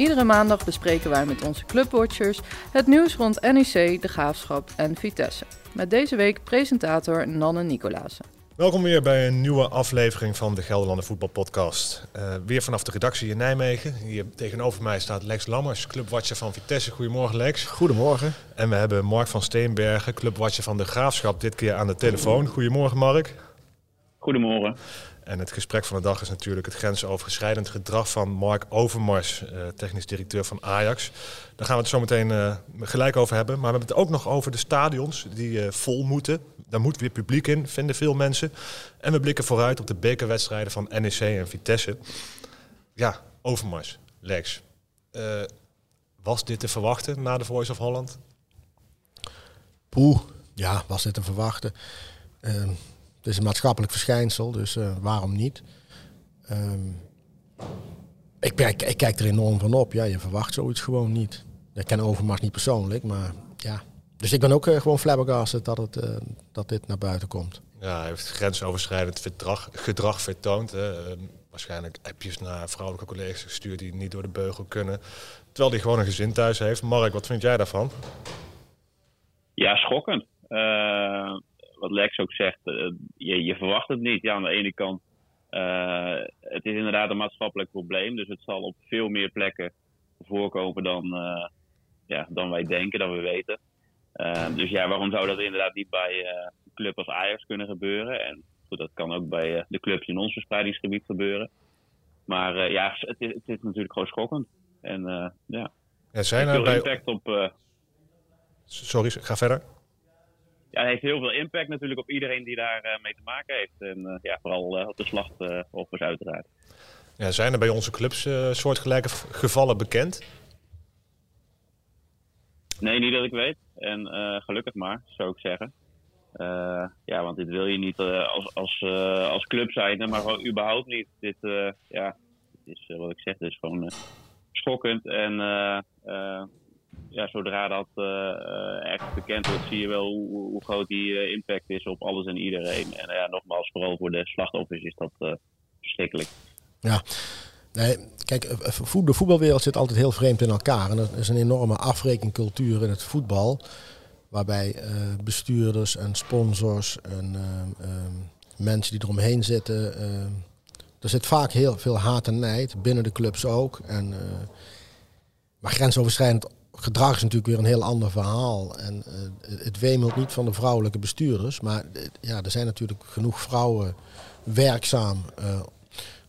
Iedere maandag bespreken wij met onze clubwatchers het nieuws rond NEC, de Graafschap en Vitesse. Met deze week presentator Nanne Nicolaas. Welkom weer bij een nieuwe aflevering van de Gelderlander Voetbalpodcast. Uh, weer vanaf de redactie in Nijmegen. Hier tegenover mij staat Lex Lammers, clubwatcher van Vitesse. Goedemorgen Lex. Goedemorgen. En we hebben Mark van Steenbergen, clubwatcher van de Graafschap, dit keer aan de telefoon. Goedemorgen Mark. Goedemorgen. En het gesprek van de dag is natuurlijk het grensoverschrijdend gedrag van Mark Overmars, uh, technisch directeur van Ajax. Daar gaan we het zo meteen uh, gelijk over hebben. Maar we hebben het ook nog over de stadions die uh, vol moeten. Daar moet weer publiek in, vinden veel mensen. En we blikken vooruit op de bekerwedstrijden van NEC en Vitesse. Ja, Overmars, Lex. was dit te verwachten na de Voice of Holland? Poeh, ja, was dit te verwachten. Ehm, het is een maatschappelijk verschijnsel, dus uh, waarom niet? Um, ik, kijk, ik kijk er enorm van op. Ja, je verwacht zoiets gewoon niet. Ik ken Overmars niet persoonlijk, maar ja. Dus ik ben ook uh, gewoon flabbergasted dat, het, uh, dat dit naar buiten komt. Ja, hij heeft grensoverschrijdend gedrag, gedrag vertoond. Hè. waarschijnlijk appjes naar vrouwelijke collega's gestuurd die niet door de beugel kunnen. Terwijl hij gewoon een gezin thuis heeft. Mark, wat vind jij daarvan? Ja, schokkend wat Lex ook zegt, uh, je, je, verwacht het niet. Ja, aan de ene kant, uh, het is inderdaad een maatschappelijk probleem. Dus het zal op veel meer plekken voorkomen dan, uh, ja, dan wij denken, dan we weten. dus ja, waarom zou dat inderdaad niet bij een club als Ajax kunnen gebeuren? En goed, dat kan ook bij de clubs in ons verspreidingsgebied gebeuren. Maar ja, het is, het is natuurlijk gewoon schokkend. En ja, ja zijn er bij... impact op... Sorry, ga verder ja, heeft heel veel impact natuurlijk op iedereen die daar uh, mee te maken heeft. En uh, ja, vooral uh, op de slachtoffers uiteraard. Ja, zijn er bij onze clubs soortgelijke gevallen bekend? Nee, niet dat ik weet. En gelukkig maar, zou ik zeggen. ja, want dit wil je niet als, als, als club zijn, maar gewoon überhaupt niet. Dit, ja, dit is wat ik zeg, dit is gewoon schokkend. En ja, zodra dat uh, echt bekend wordt, zie je wel hoe, hoe groot die uh, impact is op alles en iedereen. En ja, nogmaals, vooral voor de slachtoffers is dat verschrikkelijk. Ja, nee, kijk, de voetbalwereld zit altijd heel vreemd in elkaar. En er is een enorme afrekencultuur in het voetbal. Waarbij bestuurders en sponsors en mensen die eromheen zitten. er zit vaak heel veel haat en nijd, binnen de clubs ook. En, maar grensoverschrijdend gedrag is natuurlijk weer een heel ander verhaal. En uh, het wemelt niet van de vrouwelijke bestuurders. Maar uh, ja, er zijn natuurlijk genoeg vrouwen werkzaam uh,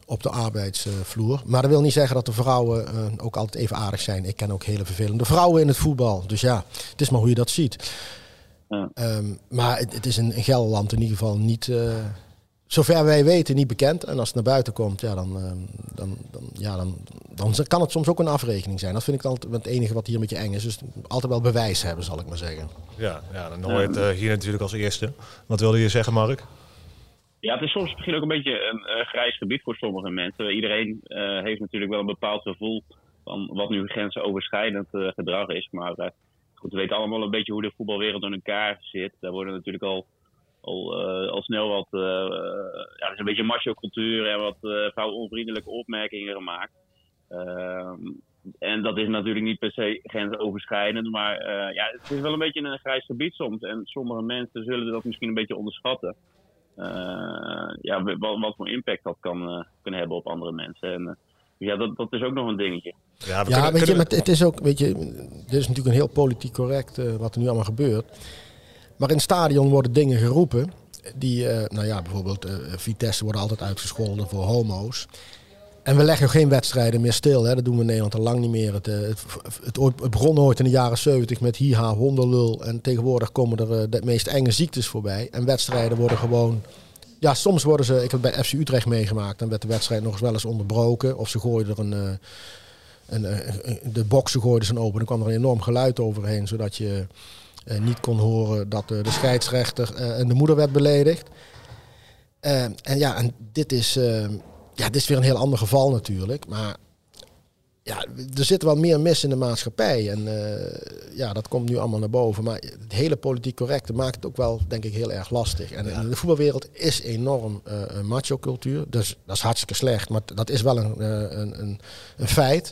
op de arbeidsvloer. Maar dat wil niet zeggen dat de vrouwen ook altijd even aardig zijn. Ik ken ook hele vervelende vrouwen in het voetbal. Dus ja, het is maar hoe je dat ziet. Ja. Um, maar het, het, is in, in Gelderland in ieder geval niet zover wij weten, niet bekend. En als het naar buiten komt, ja, dan, dan, dan, ja, dan, dan kan het soms ook een afrekening zijn. Dat vind ik altijd het enige wat hier een beetje eng is. Dus altijd wel bewijs hebben, zal ik maar zeggen. Ja, ja dan hoor je het uh, hier natuurlijk als eerste. Wat wilde je zeggen, Mark? Ja, het is soms misschien ook een beetje een uh, grijs gebied voor sommige mensen. Iedereen uh, heeft natuurlijk wel een bepaald gevoel van wat nu grensoverschrijdend gedrag is. Maar goed, we weten allemaal een beetje hoe de voetbalwereld in elkaar zit. Daar worden natuurlijk al al, uh, al snel wat, uh, ja, het is een beetje macho-cultuur en wat uh, vrouwonvriendelijke opmerkingen gemaakt. Ehm, en dat is natuurlijk niet per se grensoverschrijdend, maar ja, het is wel een beetje een grijs gebied soms. En sommige mensen zullen dat misschien een beetje onderschatten. ja, wat, wat, voor impact dat kan kunnen hebben op andere mensen. En, ja, dat, dat is ook nog een dingetje. Ja, ja kunnen, weet je, maar het is ook, weet je, dit is natuurlijk een heel politiek correct wat er nu allemaal gebeurt. Maar in het stadion worden dingen geroepen. Die, uh, nou ja, bijvoorbeeld uh, Vitesse worden altijd uitgescholden voor homo's. En we leggen geen wedstrijden meer stil. Hè. Dat doen we in Nederland al lang niet meer. Het, het, het, het begon ooit in de jaren 70 met hiha, hondenlul. En tegenwoordig komen er de meest enge ziektes voorbij. En wedstrijden worden gewoon... Ja, soms worden ze... Ik heb bij FC Utrecht meegemaakt. Dan werd de wedstrijd nog eens wel eens onderbroken. Of ze gooiden er een... een, een de boksen gooiden ze open. Dan kwam er een enorm geluid overheen. Zodat je niet kon horen dat de scheidsrechter en de moeder werd beledigd. en ja, en dit is, ja, dit is weer een heel ander geval natuurlijk. Maar ja, er zit wel meer mis in de maatschappij. En uh, ja, dat komt nu allemaal naar boven. Maar het hele politiek correcte maakt het ook wel, denk ik, heel erg lastig. En de voetbalwereld is enorm uh, een macho-cultuur. Dus dat is hartstikke slecht. Maar dat is wel een, uh, een, een, een, feit.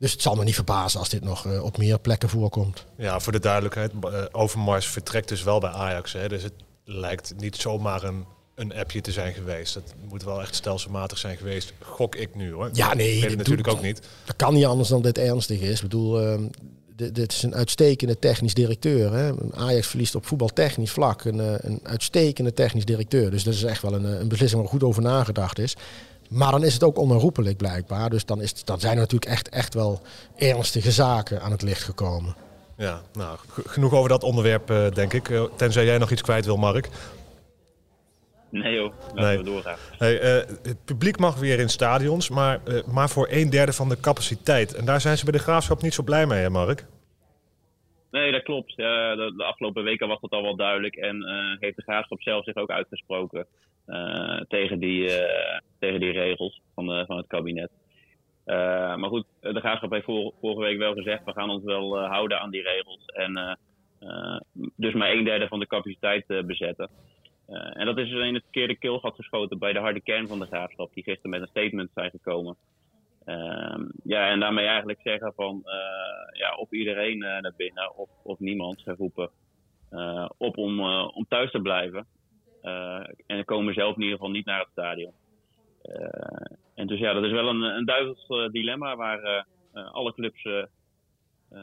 Dus het zal me niet verbazen als dit nog op meer plekken voorkomt. Ja, voor de duidelijkheid. Overmars vertrekt dus wel bij Ajax. Hè? Dus het lijkt niet zomaar een een appje te zijn geweest. Dat moet wel echt stelselmatig zijn geweest. Gok ik nu hoor. Ja, nee. Natuurlijk ook niet. Dat kan niet anders dan dit ernstig is. Ik bedoel, uh, dit, is een uitstekende technisch directeur. Hè. Ajax verliest op voetbaltechnisch vlak een, uh, een uitstekende technisch directeur. Dus dat is echt wel een, een beslissing waar goed over nagedacht is. Maar dan is het ook onherroepelijk blijkbaar. Dus dan, is, dan zijn er natuurlijk echt, echt wel ernstige zaken aan het licht gekomen. Ja, nou, genoeg over dat onderwerp, uh, denk ik. Uh, tenzij jij nog iets kwijt wil, Mark. Nee joh, laten nee. we doorgaan. Hey, uh, het publiek mag weer in stadions, maar, uh, maar voor een derde van de capaciteit. En daar zijn ze bij de Graafschap niet zo blij mee, hè Mark? Nee, dat klopt. Uh, de, de, afgelopen weken was dat al wel duidelijk. En heeft de Graafschap zelf zich ook uitgesproken tegen, die, tegen die regels van, de, van het kabinet. maar goed, de Graafschap heeft vor, vorige week wel gezegd... we gaan ons wel houden aan die regels. En dus maar een derde van de capaciteit bezetten. En dat is in het verkeerde keelgat geschoten bij de harde kern van de graafschap, die gisteren met een statement zijn gekomen. Uh, ja, en daarmee eigenlijk zeggen van uh, ja, of iedereen naar binnen of, of niemand geroepen op om, om thuis te blijven. En komen zelf in ieder geval niet naar het stadion. en dus ja, dat is wel een, een duivels dilemma waar alle clubs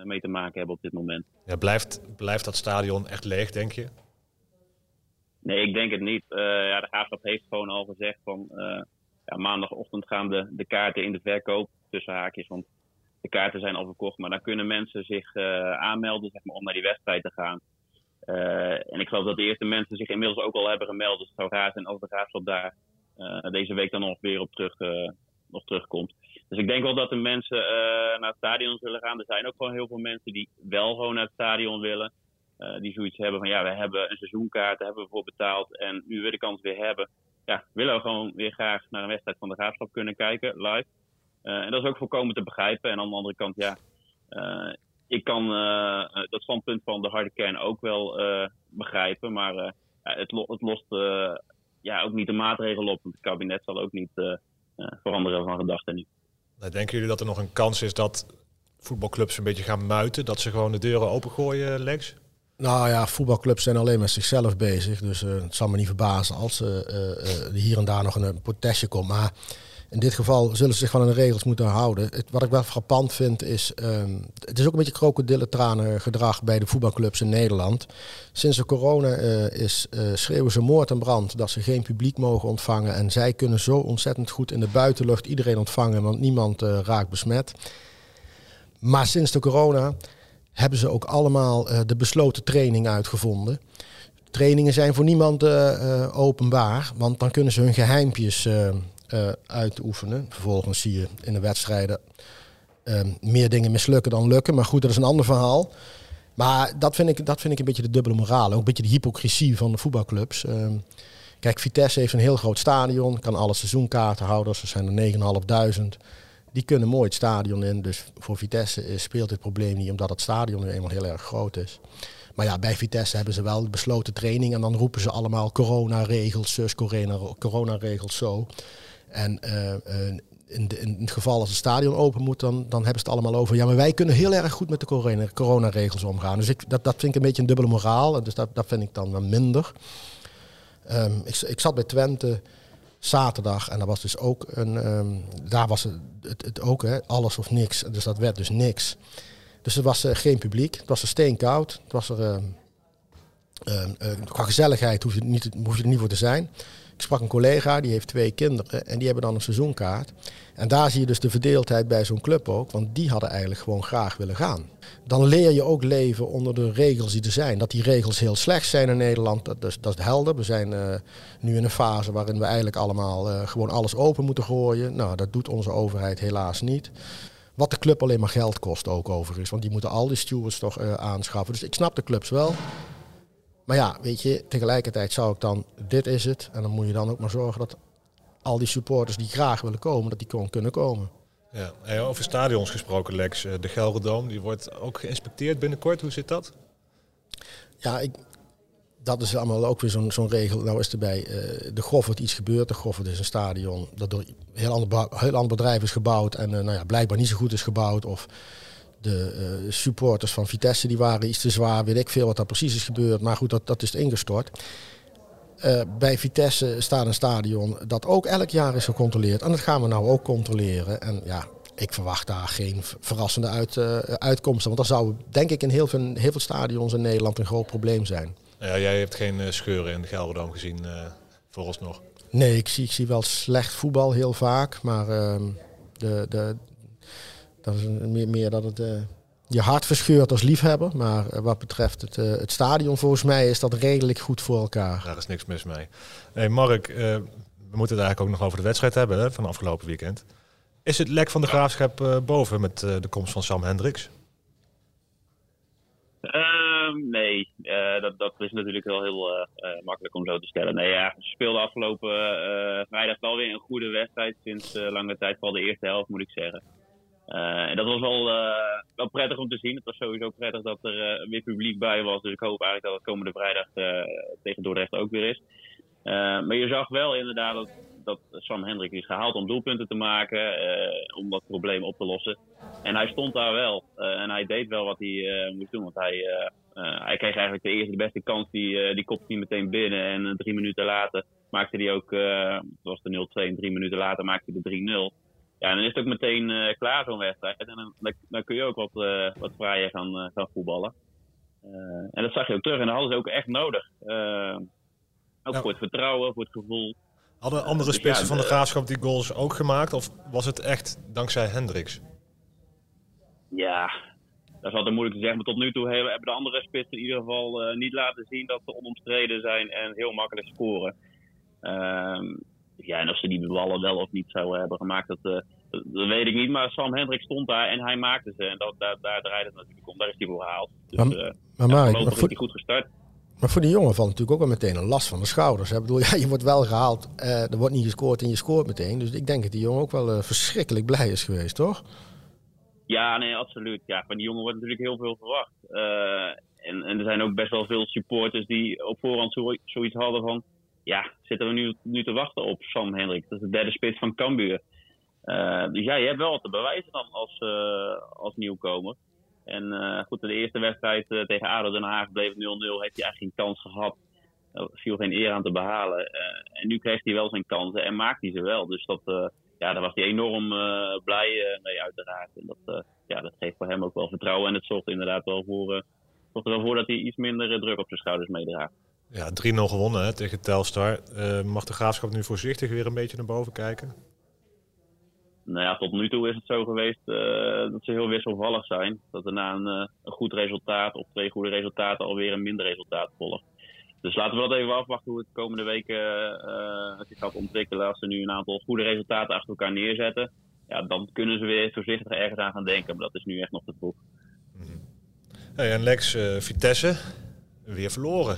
mee te maken hebben op dit moment. Ja, blijft, blijft dat stadion echt leeg, denk je? Nee, ik denk het niet. Uh, ja, de Graafschap heeft gewoon al gezegd van uh, ja, maandagochtend gaan de, de kaarten in de verkoop tussen haakjes. Want de kaarten zijn al verkocht, maar dan kunnen mensen zich uh, aanmelden zeg maar, om naar die wedstrijd te gaan. En ik geloof dat de eerste mensen zich inmiddels ook al hebben gemeld. Dus het zou raar zijn als de Graafschap daar deze week dan nog weer op terug, nog terugkomt. Dus ik denk wel dat de mensen naar het stadion zullen gaan. Er zijn ook gewoon heel veel mensen die wel gewoon naar het stadion willen. Die zoiets hebben van ja, we hebben een seizoenkaart, daar hebben we voor betaald en nu we de kans weer hebben. Ja, willen we gewoon weer graag naar een wedstrijd van de graafschap kunnen kijken, live. En dat is ook volkomen te begrijpen. En aan de andere kant, ja, ik kan dat standpunt van de harde kern ook wel begrijpen. Maar het, lo het, lost ja, ook niet de maatregelen op. Want het kabinet zal ook niet veranderen van gedachten nu. Nou, denken jullie dat er nog een kans is dat voetbalclubs een beetje gaan muiten? Dat ze gewoon de deuren opengooien, Lex? Nou ja, voetbalclubs zijn alleen met zichzelf bezig. Dus uh, het zal me niet verbazen als uh, uh, hier en daar nog een, protestje komt. Maar in dit geval zullen ze zich van de regels moeten houden. Het, wat ik wel frappant vind is... Um, het is ook een beetje krokodillentranen gedrag bij de voetbalclubs in Nederland. Sinds de corona is, schreeuwen ze moord en brand dat ze geen publiek mogen ontvangen. En zij kunnen zo ontzettend goed in de buitenlucht iedereen ontvangen, want niemand raakt besmet. Maar sinds de corona hebben ze ook allemaal uh, de besloten training uitgevonden. Trainingen zijn voor niemand uh, openbaar, want dan kunnen ze hun geheimpjes uitoefenen. Vervolgens zie je in de wedstrijden meer dingen mislukken dan lukken. Maar goed, dat is een ander verhaal. Maar dat vind ik, dat vind ik een beetje de dubbele moraal. Ook een beetje de hypocrisie van de voetbalclubs. kijk, Vitesse heeft een heel groot stadion, kan alle seizoenkaarten houden. Er zijn er 9.500 die kunnen mooi het stadion in. Dus voor Vitesse speelt dit probleem niet, omdat het stadion nu eenmaal heel erg groot is. Maar ja, bij Vitesse hebben ze wel besloten training en dan roepen ze allemaal coronaregels, coronaregels zo. En uh, in, de, in, het geval als het stadion open moet, dan, dan hebben ze het allemaal over. Ja, maar wij kunnen heel erg goed met de corona, coronaregels omgaan. Dus ik, dat, dat vind ik een beetje een dubbele moraal. Dus dat, dat vind ik dan minder. Um, ik, ik zat bij Twente zaterdag. En dat was dus ook een. Um, daar was het, het, ook, hè, alles of niks. Dus dat werd dus niks. Dus er was uh, geen publiek. Het was er steenkoud. Het was er. Uh, qua gezelligheid hoef je, niet, hoef je er niet voor te zijn. Ik sprak een collega, die heeft twee kinderen en die hebben dan een seizoenkaart. En daar zie je dus de verdeeldheid bij zo'n club ook, want die hadden eigenlijk gewoon graag willen gaan. Dan leer je ook leven onder de regels die er zijn. Dat die regels heel slecht zijn in Nederland, dat, is, dat is helder. We zijn uh, nu in een fase waarin we eigenlijk allemaal uh, gewoon alles open moeten gooien. Nou, dat doet onze overheid helaas niet. Wat de club alleen maar geld kost ook overigens. Want die moeten al die stewards toch uh, aanschaffen. Dus ik snap de clubs wel. Maar ja, weet je, tegelijkertijd zou ik dan, dit is het. En dan moet je dan ook maar zorgen dat al die supporters die graag willen komen, dat die gewoon kunnen komen. Ja, over stadions gesproken, Lex. Eh, de Gelderdoom, die wordt ook geïnspecteerd binnenkort. Hoe zit dat? Ja, ik, dat is allemaal ook weer zo'n zo'n regel. Nou is erbij, uh, de Goffert iets gebeurd. De Goffert is een stadion dat door een heel ander, heel ander bedrijf is gebouwd. En uh, nou ja, blijkbaar niet zo goed is gebouwd. Of de uh, supporters van Vitesse die waren iets te zwaar. Weet ik veel wat daar precies is gebeurd. Maar goed, dat, dat is ingestort. bij Vitesse staat een stadion dat ook elk jaar is gecontroleerd. En dat gaan we nou ook controleren. En ja, ik verwacht daar geen verrassende uit, uitkomsten. Want dat zou denk ik in heel veel, heel veel stadions in Nederland een groot probleem zijn. Ja, jij hebt geen eh, scheuren in de Gelderdoom gezien vooralsnog? Nee, ik zie, ik zie wel slecht voetbal heel vaak. Maar uh, de, de, dat is meer, meer dat het uh, je hart verscheurt als liefhebber. Maar wat betreft het, het stadion, volgens mij is dat redelijk goed voor elkaar. Daar is niks mis mee. Hey Mark, we moeten het eigenlijk ook nog over de wedstrijd hebben hè, van afgelopen weekend. Is het lek van de graafschap boven met de komst van Sam Hendricks? Ehm, nee, uh, dat, dat is natuurlijk wel heel uh, uh, makkelijk om zo te stellen. Nee, ja, ze speelden afgelopen vrijdag wel weer een goede wedstrijd sinds lange tijd, vooral de eerste helft moet ik zeggen. En dat was wel, wel prettig om te zien. Het was sowieso prettig dat er weer publiek bij was. Dus ik hoop eigenlijk dat het komende vrijdag tegen Dordrecht ook weer is. maar je zag wel inderdaad dat dat Sam Hendrik is gehaald om doelpunten te maken, uh, om dat probleem op te lossen. En hij stond daar wel. Uh, en hij deed wel wat hij uh, moest doen. Want hij, hij kreeg eigenlijk de eerste, de beste kans. Die, die kopte hij meteen binnen. En drie minuten later maakte hij ook, het was de 0-2. En drie minuten later maakte hij de 3-0. Ja, dan is het ook meteen klaar zo'n wedstrijd. En dan, dan, kun je ook wat, wat vrijer gaan, gaan voetballen. en dat zag je ook terug. En dat hadden ze ook echt nodig. ook voor het vertrouwen, voor het gevoel. Hadden andere dus spitsen van de Graafschap die goals ook gemaakt? Of was het echt dankzij Hendricks? Ja, dat is altijd moeilijk te zeggen. Maar tot nu toe hebben de andere spitsen in ieder geval uh, niet laten zien dat ze onomstreden zijn en heel makkelijk scoren. Ja, en of ze die ballen wel of niet zouden hebben gemaakt, dat, uh, dat weet ik niet. Maar Sam Hendricks stond daar en hij maakte ze. En dat, daar, daar draait het natuurlijk om. Daar is hij voor gehaald. Dus, maar, uh, maar, maar, maar voor... goed gestart. Maar voor die jongen valt natuurlijk ook wel meteen een last van de schouders. Ik bedoel, ja, je wordt wel gehaald, uh, er wordt niet gescoord en je scoort meteen. Dus ik denk dat die jongen ook wel verschrikkelijk blij is geweest, toch? Ja, nee, absoluut. Ja, van die jongen wordt natuurlijk heel veel verwacht. En, en, er zijn ook best wel veel supporters die op voorhand zo, zoiets hadden van... Ja, zitten we nu, nu te wachten op Sam Hendrik? Dat is de derde spits van Cambuur. dus ja, je hebt wel wat te bewijzen dan als, als nieuwkomer. En uh, goed, de eerste wedstrijd tegen ADO Den Haag bleef 0-0. Heeft hij eigenlijk geen kans gehad. Er viel geen eer aan te behalen. En nu kreeg hij wel zijn kansen en maakt hij ze wel. Dus dat, ja, daar was hij enorm blij mee uiteraard. En dat, ja, dat geeft voor hem ook wel vertrouwen. En het zorgt inderdaad wel voor, zorgt er wel voor dat hij iets minder druk op zijn schouders meedraagt. Ja, 3-0 gewonnen hè, tegen Telstar. mag de graafschap nu voorzichtig weer een beetje naar boven kijken? nou ja, tot nu toe is het zo geweest uh, dat ze heel wisselvallig zijn. Dat er na een, uh, een, goed resultaat of twee goede resultaten alweer een minder resultaat volgt. Dus laten we dat even afwachten hoe het de komende weken zich gaat ontwikkelen. Als ze nu een aantal goede resultaten achter elkaar neerzetten, ja, dan kunnen ze weer voorzichtig ergens aan gaan denken. Maar dat is nu echt nog te vroeg. Mhm. Hey, en Lex, Vitesse, weer verloren.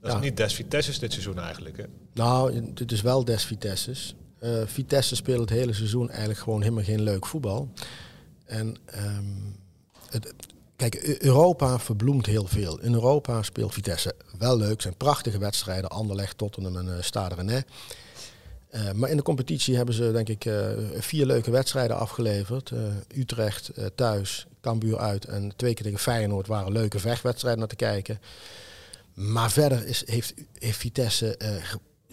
Dat is niet Des Vitesse's dit seizoen eigenlijk, hè? Nou, dit is wel Des Vitesse's. Uh, Vitesse speelt het hele seizoen eigenlijk gewoon helemaal geen leuk voetbal. En um, het, kijk, Europa verbloemt heel veel. In Europa speelt Vitesse wel leuk. zijn prachtige wedstrijden. Anderlecht, Tottenham en uh, Stade Rennais. Uh, maar in de competitie hebben ze denk ik uh, vier leuke wedstrijden afgeleverd. Uh, Utrecht thuis, Cambuur uit en twee keer tegen Feyenoord waren leuke vechtwedstrijden naar te kijken. Maar verder is, heeft, heeft Vitesse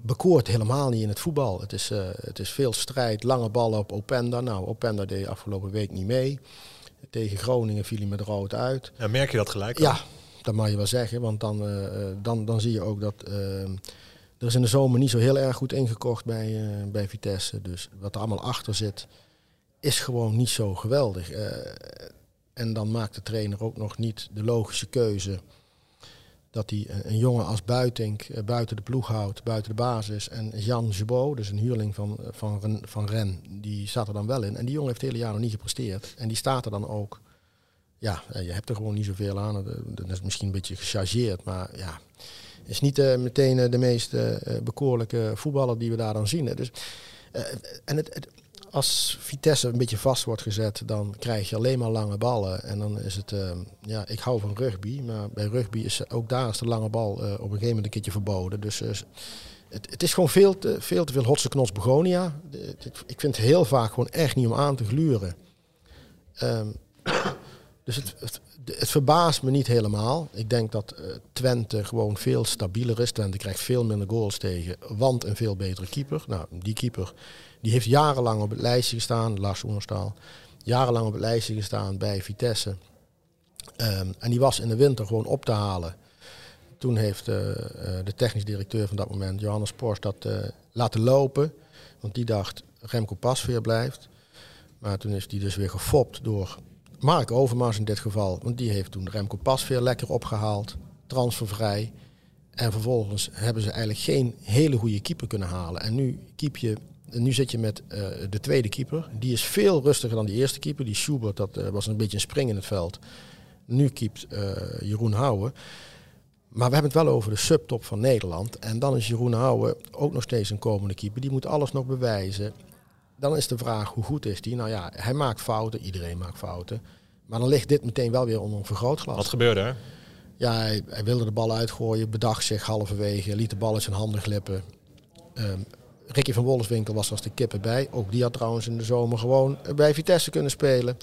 bekoort helemaal niet in het voetbal. Het is, uh, het is veel strijd, lange ballen op Openda. Nou, Openda deed afgelopen week niet mee. Tegen Groningen viel hij met rood uit. Ja, merk je dat gelijk? Ja, dat mag je wel zeggen. Want dan, uh, dan, dan zie je ook dat... Uh, er is in de zomer niet zo heel erg goed ingekocht bij, bij Vitesse. Dus wat er allemaal achter zit, is gewoon niet zo geweldig. en dan maakt de trainer ook nog niet de logische keuze dat hij een jongen als Buitink buiten de ploeg houdt, buiten de basis. En Jan Jebot, dus een huurling van, van, Ren, van Ren, die staat er dan wel in. En die jongen heeft het hele jaar nog niet gepresteerd. En die staat er dan ook. Ja, je hebt er gewoon niet zoveel aan. Dat is misschien een beetje gechargeerd, maar ja, is niet meteen de meest uh, bekoorlijke voetballer die we daar dan zien. Dus, en het, het, als Vitesse een beetje vast wordt gezet, dan krijg je alleen maar lange ballen. En dan is het, ja, ik hou van rugby, maar bij rugby is ook daar is de lange bal op een gegeven moment een keertje verboden. Dus het, het, is gewoon veel te, veel te veel hotse knots begonia. Ik vind het heel vaak gewoon echt niet om aan te gluren. Um, dus het, het, het, verbaast me niet helemaal. Ik denk dat uh, Twente gewoon veel stabieler is. Twente krijgt veel minder goals tegen, want een veel betere keeper. Nou, die keeper die heeft jarenlang op het lijstje gestaan, Lars Oenerstaal. Jarenlang op het lijstje gestaan bij Vitesse. Um, en die was in de winter gewoon op te halen. Toen heeft uh, de technisch directeur van dat moment, Johannes Porsche, dat laten lopen. Want die dacht, Remco Pasveer blijft. Maar toen is die dus weer gefopt door Mark Overmars in dit geval, want die heeft toen Remco Pas weer lekker opgehaald, transfervrij. En vervolgens hebben ze eigenlijk geen hele goede keeper kunnen halen. En nu, keep je, nu zit je met uh, de tweede keeper. Die is veel rustiger dan die eerste keeper. Die Schubert, dat uh, was een beetje een spring in het veld. Nu keept uh, Jeroen Houwen. Maar we hebben het wel over de subtop van Nederland. En dan is Jeroen Houwen ook nog steeds een komende keeper. Die moet alles nog bewijzen dan is de vraag hoe goed is die? Nou ja, hij maakt fouten, iedereen maakt fouten. Maar dan ligt dit meteen wel weer onder een vergrootglas. Wat gebeurde er? Ja, hij, hij, wilde de bal uitgooien, bedacht zich halverwege, liet de bal uit zijn handen glippen. Um, Ricky van Wolfswinkel was als de kippen bij. Ook die had trouwens in de zomer gewoon bij Vitesse kunnen spelen.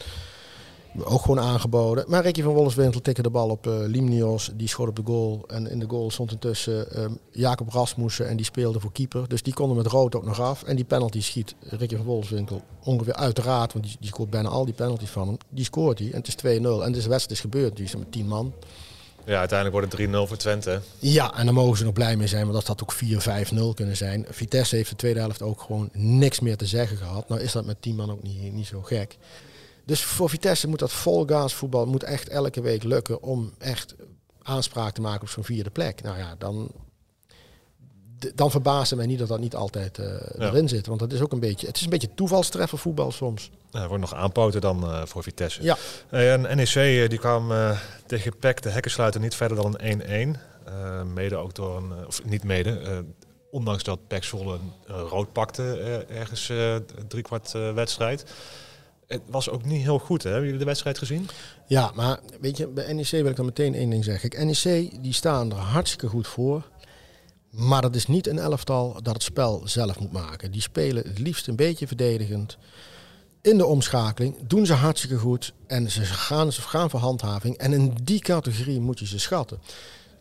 Ook gewoon aangeboden. Maar Ricky van Wolfswinkel tikte de bal op uh, Limnios. Die schoot op de goal. En in de goal stond intussen um, Jacob Rasmussen. En die speelde voor keeper. Dus die konden met rood ook nog af. En die penalty schiet Ricky van Wolfswinkel ongeveer uiteraard. Want die, die scoort bijna al die penalties van hem. Die scoort hij. En het is 2-0. En dus de wedstrijd is gebeurd. Die is met 10 man. Ja, uiteindelijk wordt het 3-0 voor Twente. Ja, en daar mogen ze nog blij mee zijn, want dat had ook 4-5-0 kunnen zijn. Vitesse heeft de tweede helft ook gewoon niks meer te zeggen gehad. Nou is dat met 10 man ook niet, niet zo gek. Dus voor Vitesse moet dat volgaas voetbal moet echt elke week lukken om echt aanspraak te maken op zo'n vierde plek. Nou ja, dan, dan verbaast mij niet dat dat niet altijd uh, ja. erin zit. Want dat is ook een beetje, het is een beetje toevalstreffer voetbal soms. Ja, er wordt nog aanpoten dan uh, voor Vitesse. Ja. Uh, en NEC die kwam tegen PEC de hekkensluiter niet verder dan een 1-1. mede ook door een, of niet mede, ondanks dat PEC Zwolle rood pakte ergens driekwart wedstrijd. Het was ook niet heel goed, hè? Hebben jullie de wedstrijd gezien? Ja, maar weet je, bij NEC wil ik dan meteen één ding zeggen. NEC, die staan er hartstikke goed voor. Maar dat is niet een elftal dat het spel zelf moet maken. Die spelen het liefst een beetje verdedigend. In de omschakeling doen ze hartstikke goed. En ze gaan, ze gaan voor handhaving. En in die categorie moet je ze schatten.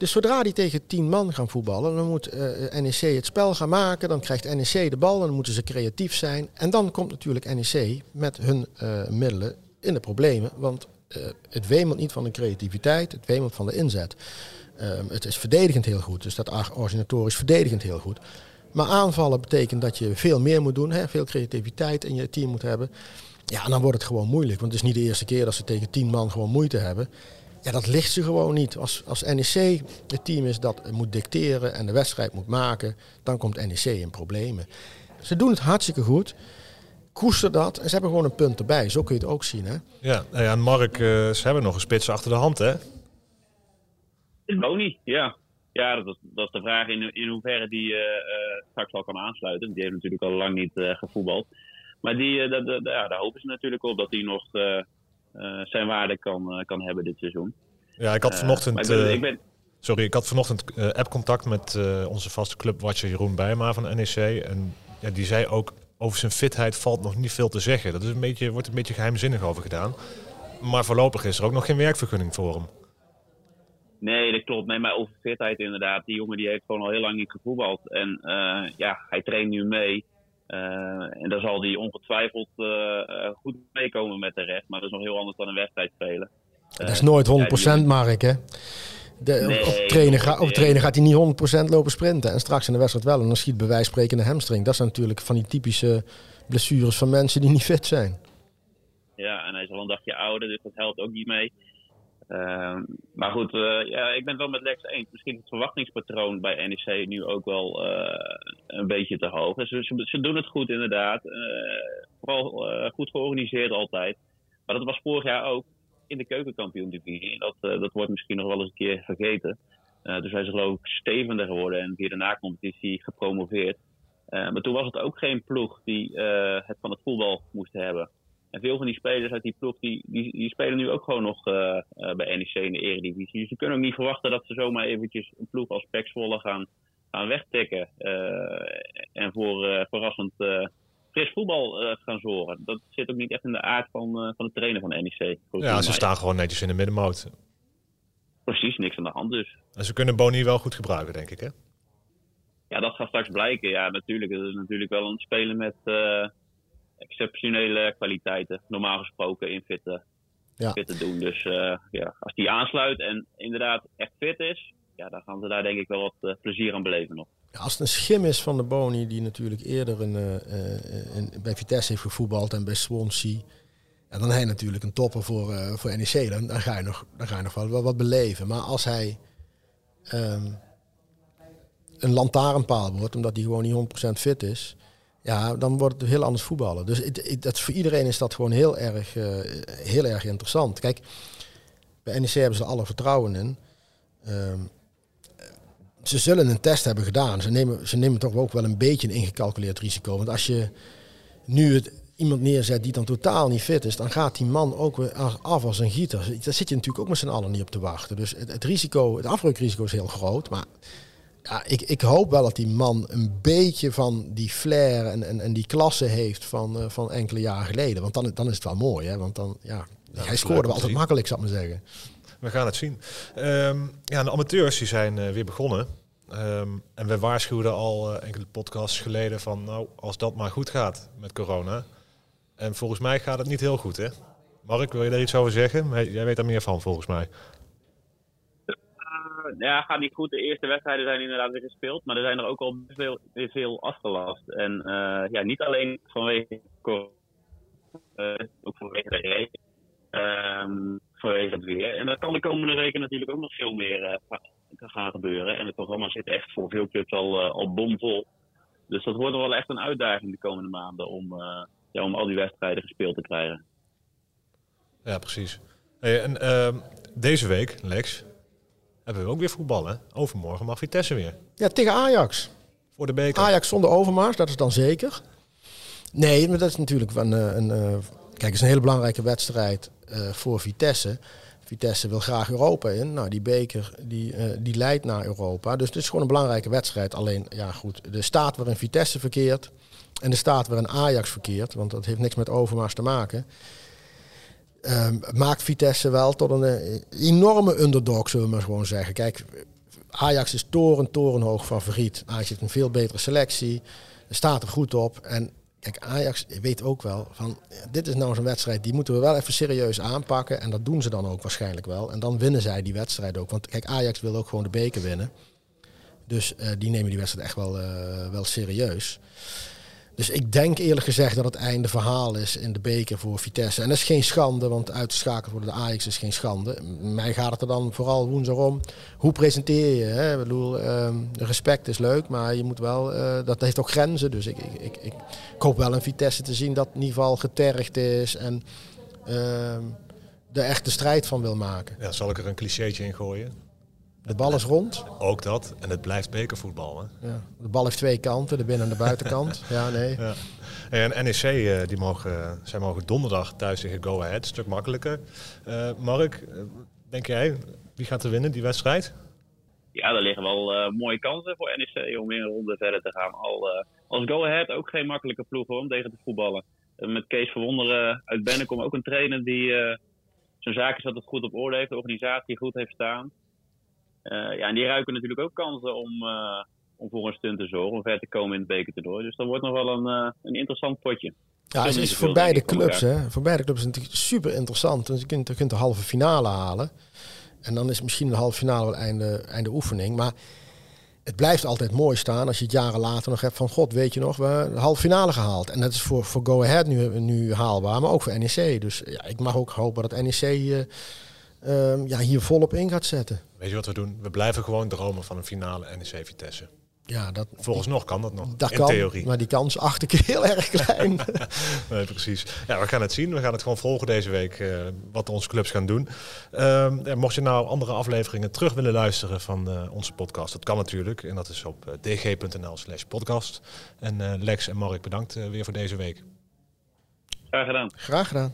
Dus zodra die tegen tien man gaan voetballen, dan moet uh, NEC het spel gaan maken. Dan krijgt NEC de bal, dan moeten ze creatief zijn. En dan komt natuurlijk NEC met hun uh, middelen in de problemen. Want het wemelt niet van de creativiteit, het wemelt van de inzet. Um, het is verdedigend heel goed, dus dat originatorisch verdedigend heel goed. Maar aanvallen betekent dat je veel meer moet doen, hè, veel creativiteit in je team moet hebben. Ja, en dan wordt het gewoon moeilijk. Want het is niet de eerste keer dat ze tegen tien man gewoon moeite hebben. Ja, dat ligt ze gewoon niet. Als, als NEC het team is dat moet dicteren en de wedstrijd moet maken, dan komt NEC in problemen. Ze doen het hartstikke goed. Koester dat en ze hebben gewoon een punt erbij. Zo kun je het ook zien. Hè? Ja, nou ja Mark, uh, ze hebben nog een spits achter de hand, hè? Boni, ja. Ja, dat is, dat is de vraag in, in hoeverre die uh, uh, straks al kan aansluiten. Die heeft natuurlijk al lang niet gevoetbald. Maar die, ja, daar hopen ze natuurlijk op dat hij nog eh, zijn waarde kan, eh, kan hebben dit seizoen. Ja, ik had eh, vanochtend... Ik ben, ik ben... Sorry, ik had vanochtend app-contact met onze vaste clubwatcher Jeroen Bijma van NEC. En ja, die zei ook, over zijn fitheid valt nog niet veel te zeggen. Dat is een beetje, wordt een beetje geheimzinnig over gedaan. Maar voorlopig is er ook nog geen werkvergunning voor hem. Nee, dat klopt. Nee, maar over fitheid inderdaad. Die jongen die heeft gewoon al heel lang niet gevoetbald. En uh, ja, hij traint nu mee. Uh, en daar zal hij ongetwijfeld uh, goed meekomen met de recht. Maar dat is nog heel anders dan een wedstrijd spelen. dat is nooit 100% ja, Mark, hè? De, nee, op, trainen ga, op trainen gaat hij niet 100% lopen sprinten. En straks in de wedstrijd wel. En dan schiet bij wijze van spreken een hamstring. Dat zijn natuurlijk van die typische blessures van mensen die niet fit zijn. Ja, en hij is al een dagje ouder, dus dat helpt ook niet mee. Ehm, maar goed, uh, ja, ik ben het wel met Lex eens. Misschien het verwachtingspatroon bij NEC nu ook wel uh, een beetje te hoog. Ze, ze, ze, doen het goed inderdaad. Uh, vooral goed georganiseerd altijd. Maar dat was vorig jaar ook in de keukenkampioen-divisie. Dat, dat wordt misschien nog wel eens een keer vergeten. dus wij zijn geloof ik stevender geworden en via de na-competitie gepromoveerd. maar toen was het ook geen ploeg die het van het voetbal moest hebben. En veel van die spelers uit die ploeg, die, die, die spelen nu ook gewoon nog uh, uh, bij NEC in de eredivisie. Dus je kunt ook niet verwachten dat ze zomaar eventjes een ploeg als Pek gaan, gaan wegtikken. Uh, en voor verrassend fris voetbal gaan zorgen. Dat zit ook niet echt in de aard van, van de trainer van NEC. Ja, ze staan gewoon netjes in de middenmoot. Precies, niks aan de hand dus. En ze kunnen Boni wel goed gebruiken, denk ik, hè? Ja, dat gaat straks blijken. Ja, natuurlijk. Het is natuurlijk wel een spelen met exceptionele kwaliteiten, normaal gesproken, in fit, ja. fit te doen. Dus uh, ja, als die aansluit en inderdaad echt fit is, ja, dan gaan ze daar denk ik wel wat uh, plezier aan beleven nog. Ja, als het een schim is van de Boni, die natuurlijk eerder een, uh, een, bij Vitesse heeft gevoetbald en bij Swansea. En dan hij natuurlijk een topper voor, voor NEC, dan, dan, ga je nog, dan ga je nog wel, wel wat beleven. Maar als hij um, een lantaarnpaal wordt, omdat hij gewoon niet 100% fit is, ja, dan wordt het heel anders voetballen. Dus het, voor iedereen is dat gewoon heel erg, uh, heel erg interessant. Kijk, bij NEC hebben ze alle vertrouwen in. Um, ze zullen een test hebben gedaan. Ze nemen, ze nemen toch ook wel een beetje een ingecalculeerd risico. Want als je nu iemand neerzet die dan totaal niet fit is, dan gaat die man ook weer af als een gieter. Daar zit je natuurlijk ook met z'n allen niet op te wachten. Dus het, het risico, het afbreukrisico is heel groot. Maar ja, ik, ik hoop wel dat die man een beetje van die flair en, en, en die klasse heeft van, uh, van enkele jaren geleden. Want dan, dan is het wel mooi, hè? Want dan, ja, ja hij scoorde wel altijd makkelijk, zou ik maar zeggen. We gaan het zien. Um, ja, de amateurs die zijn uh, weer begonnen. Um, en we waarschuwden al uh, enkele podcasts geleden van, nou, als dat maar goed gaat met corona. En volgens mij gaat het niet heel goed, hè? Mark, wil je daar iets over zeggen? Jij weet daar meer van, volgens mij ja, gaat niet goed. De eerste wedstrijden zijn inderdaad weer gespeeld. Maar er zijn er ook al veel, weer veel afgelast. En uh, ja, niet alleen vanwege uh, ook vanwege de regen. Um, vanwege het weer. En dat kan de komende weken natuurlijk ook nog veel meer uh, gaan gebeuren. En het programma zit echt voor veel clubs al, al bomvol. Dus dat wordt wel echt een uitdaging de komende maanden om, ja, om al die wedstrijden gespeeld te krijgen. Ja, precies. En ehm, deze week, Lex, hebben we ook weer voetbal, hè? Overmorgen mag Vitesse weer. Ja, tegen Ajax. Voor de beker. Ajax zonder Overmars, dat is dan zeker. Nee, maar dat is natuurlijk een... een, een eh, kijk, het is een hele belangrijke wedstrijd uh, voor Vitesse. Vitesse wil graag Europa in. Nou, die beker die, uh, die leidt naar Europa. Dus het is gewoon een belangrijke wedstrijd. Alleen, ja goed, de staat waarin Vitesse verkeert... en de staat waarin Ajax verkeert... want dat heeft niks met Overmars te maken... Um, maakt Vitesse wel tot een uh, enorme underdog, zullen we maar gewoon zeggen. Kijk, Ajax is toren, torenhoog favoriet. Ajax heeft een veel betere selectie. Staat er goed op. En kijk, Ajax weet ook wel van, dit is nou zo'n wedstrijd, die moeten we wel even serieus aanpakken. En dat doen ze dan ook waarschijnlijk wel. En dan winnen zij die wedstrijd ook. Want kijk, Ajax wil ook gewoon de beker winnen. Dus uh, die nemen die wedstrijd echt wel, wel serieus. Dus ik denk eerlijk gezegd dat het einde verhaal is in de beker voor Vitesse. En dat is geen schande, want uit te schakelen voor de Ajax is geen schande. Mij gaat het er dan vooral woensdag om. Hoe presenteer je? Hè? Ik bedoel, uh, respect is leuk, maar je moet wel, uh, dat heeft ook grenzen. Dus ik, ik, ik, ik, hoop wel een Vitesse te zien dat in ieder geval getergd is en uh, er echt de strijd van wil maken. Ja, zal ik er een clichétje in gooien? De bal is rond. Ook dat. En het blijft bekervoetbal. Hè? Ja. De bal heeft twee kanten, de binnen- en de buitenkant. ja, nee. Ja. En NEC, uh, die mogen, zij mogen donderdag thuis tegen Go Ahead. Een stuk makkelijker. Uh, Mark, denk jij, wie gaat er winnen, die wedstrijd? Ja, er liggen wel mooie kansen voor NEC om in een ronde verder te gaan. Al, als Go Ahead ook geen makkelijke ploeg hoor, om tegen te voetballen. met Kees Verwonderen uit Bennekom ook een trainer die zijn zaken zat het goed op orde heeft. De organisatie goed heeft staan. Uh, ja, en die ruiken natuurlijk ook kansen om, uh, om voor een stunt te zorgen, om ver te komen in het bekertoernooi. Dus dat wordt nog wel een, uh, een interessant potje. Ja, het is voor beide clubs, hè. Voor beide clubs is het natuurlijk super interessant. Want je kunt, je kunt de halve finale halen. En dan is misschien de halve finale wel einde, einde oefening. Maar het blijft altijd mooi staan als je het jaren later nog hebt van... God, weet je nog, we hebben de halve finale gehaald. En dat is voor, voor Go Ahead nu, nu haalbaar, maar ook voor NEC. Dus ja, ik mag ook hopen dat NEC ehm, ja, hier volop in gaat zetten. Weet je wat we doen? We blijven gewoon dromen van een finale NEC Vitesse. Ja, dat, Volgens nog kan dat nog, dat in kan, theorie. maar die kans acht ik heel erg klein. Nee, precies. Ja, we gaan het zien. We gaan het gewoon volgen deze week eh, wat onze clubs gaan doen. Ehm, ja, mocht je nou andere afleveringen terug willen luisteren van eh, onze podcast, dat kan natuurlijk. En dat is op eh, dg.nl slash podcast. En eh, Lex en Mark, bedankt weer voor deze week. Graag gedaan. Graag gedaan.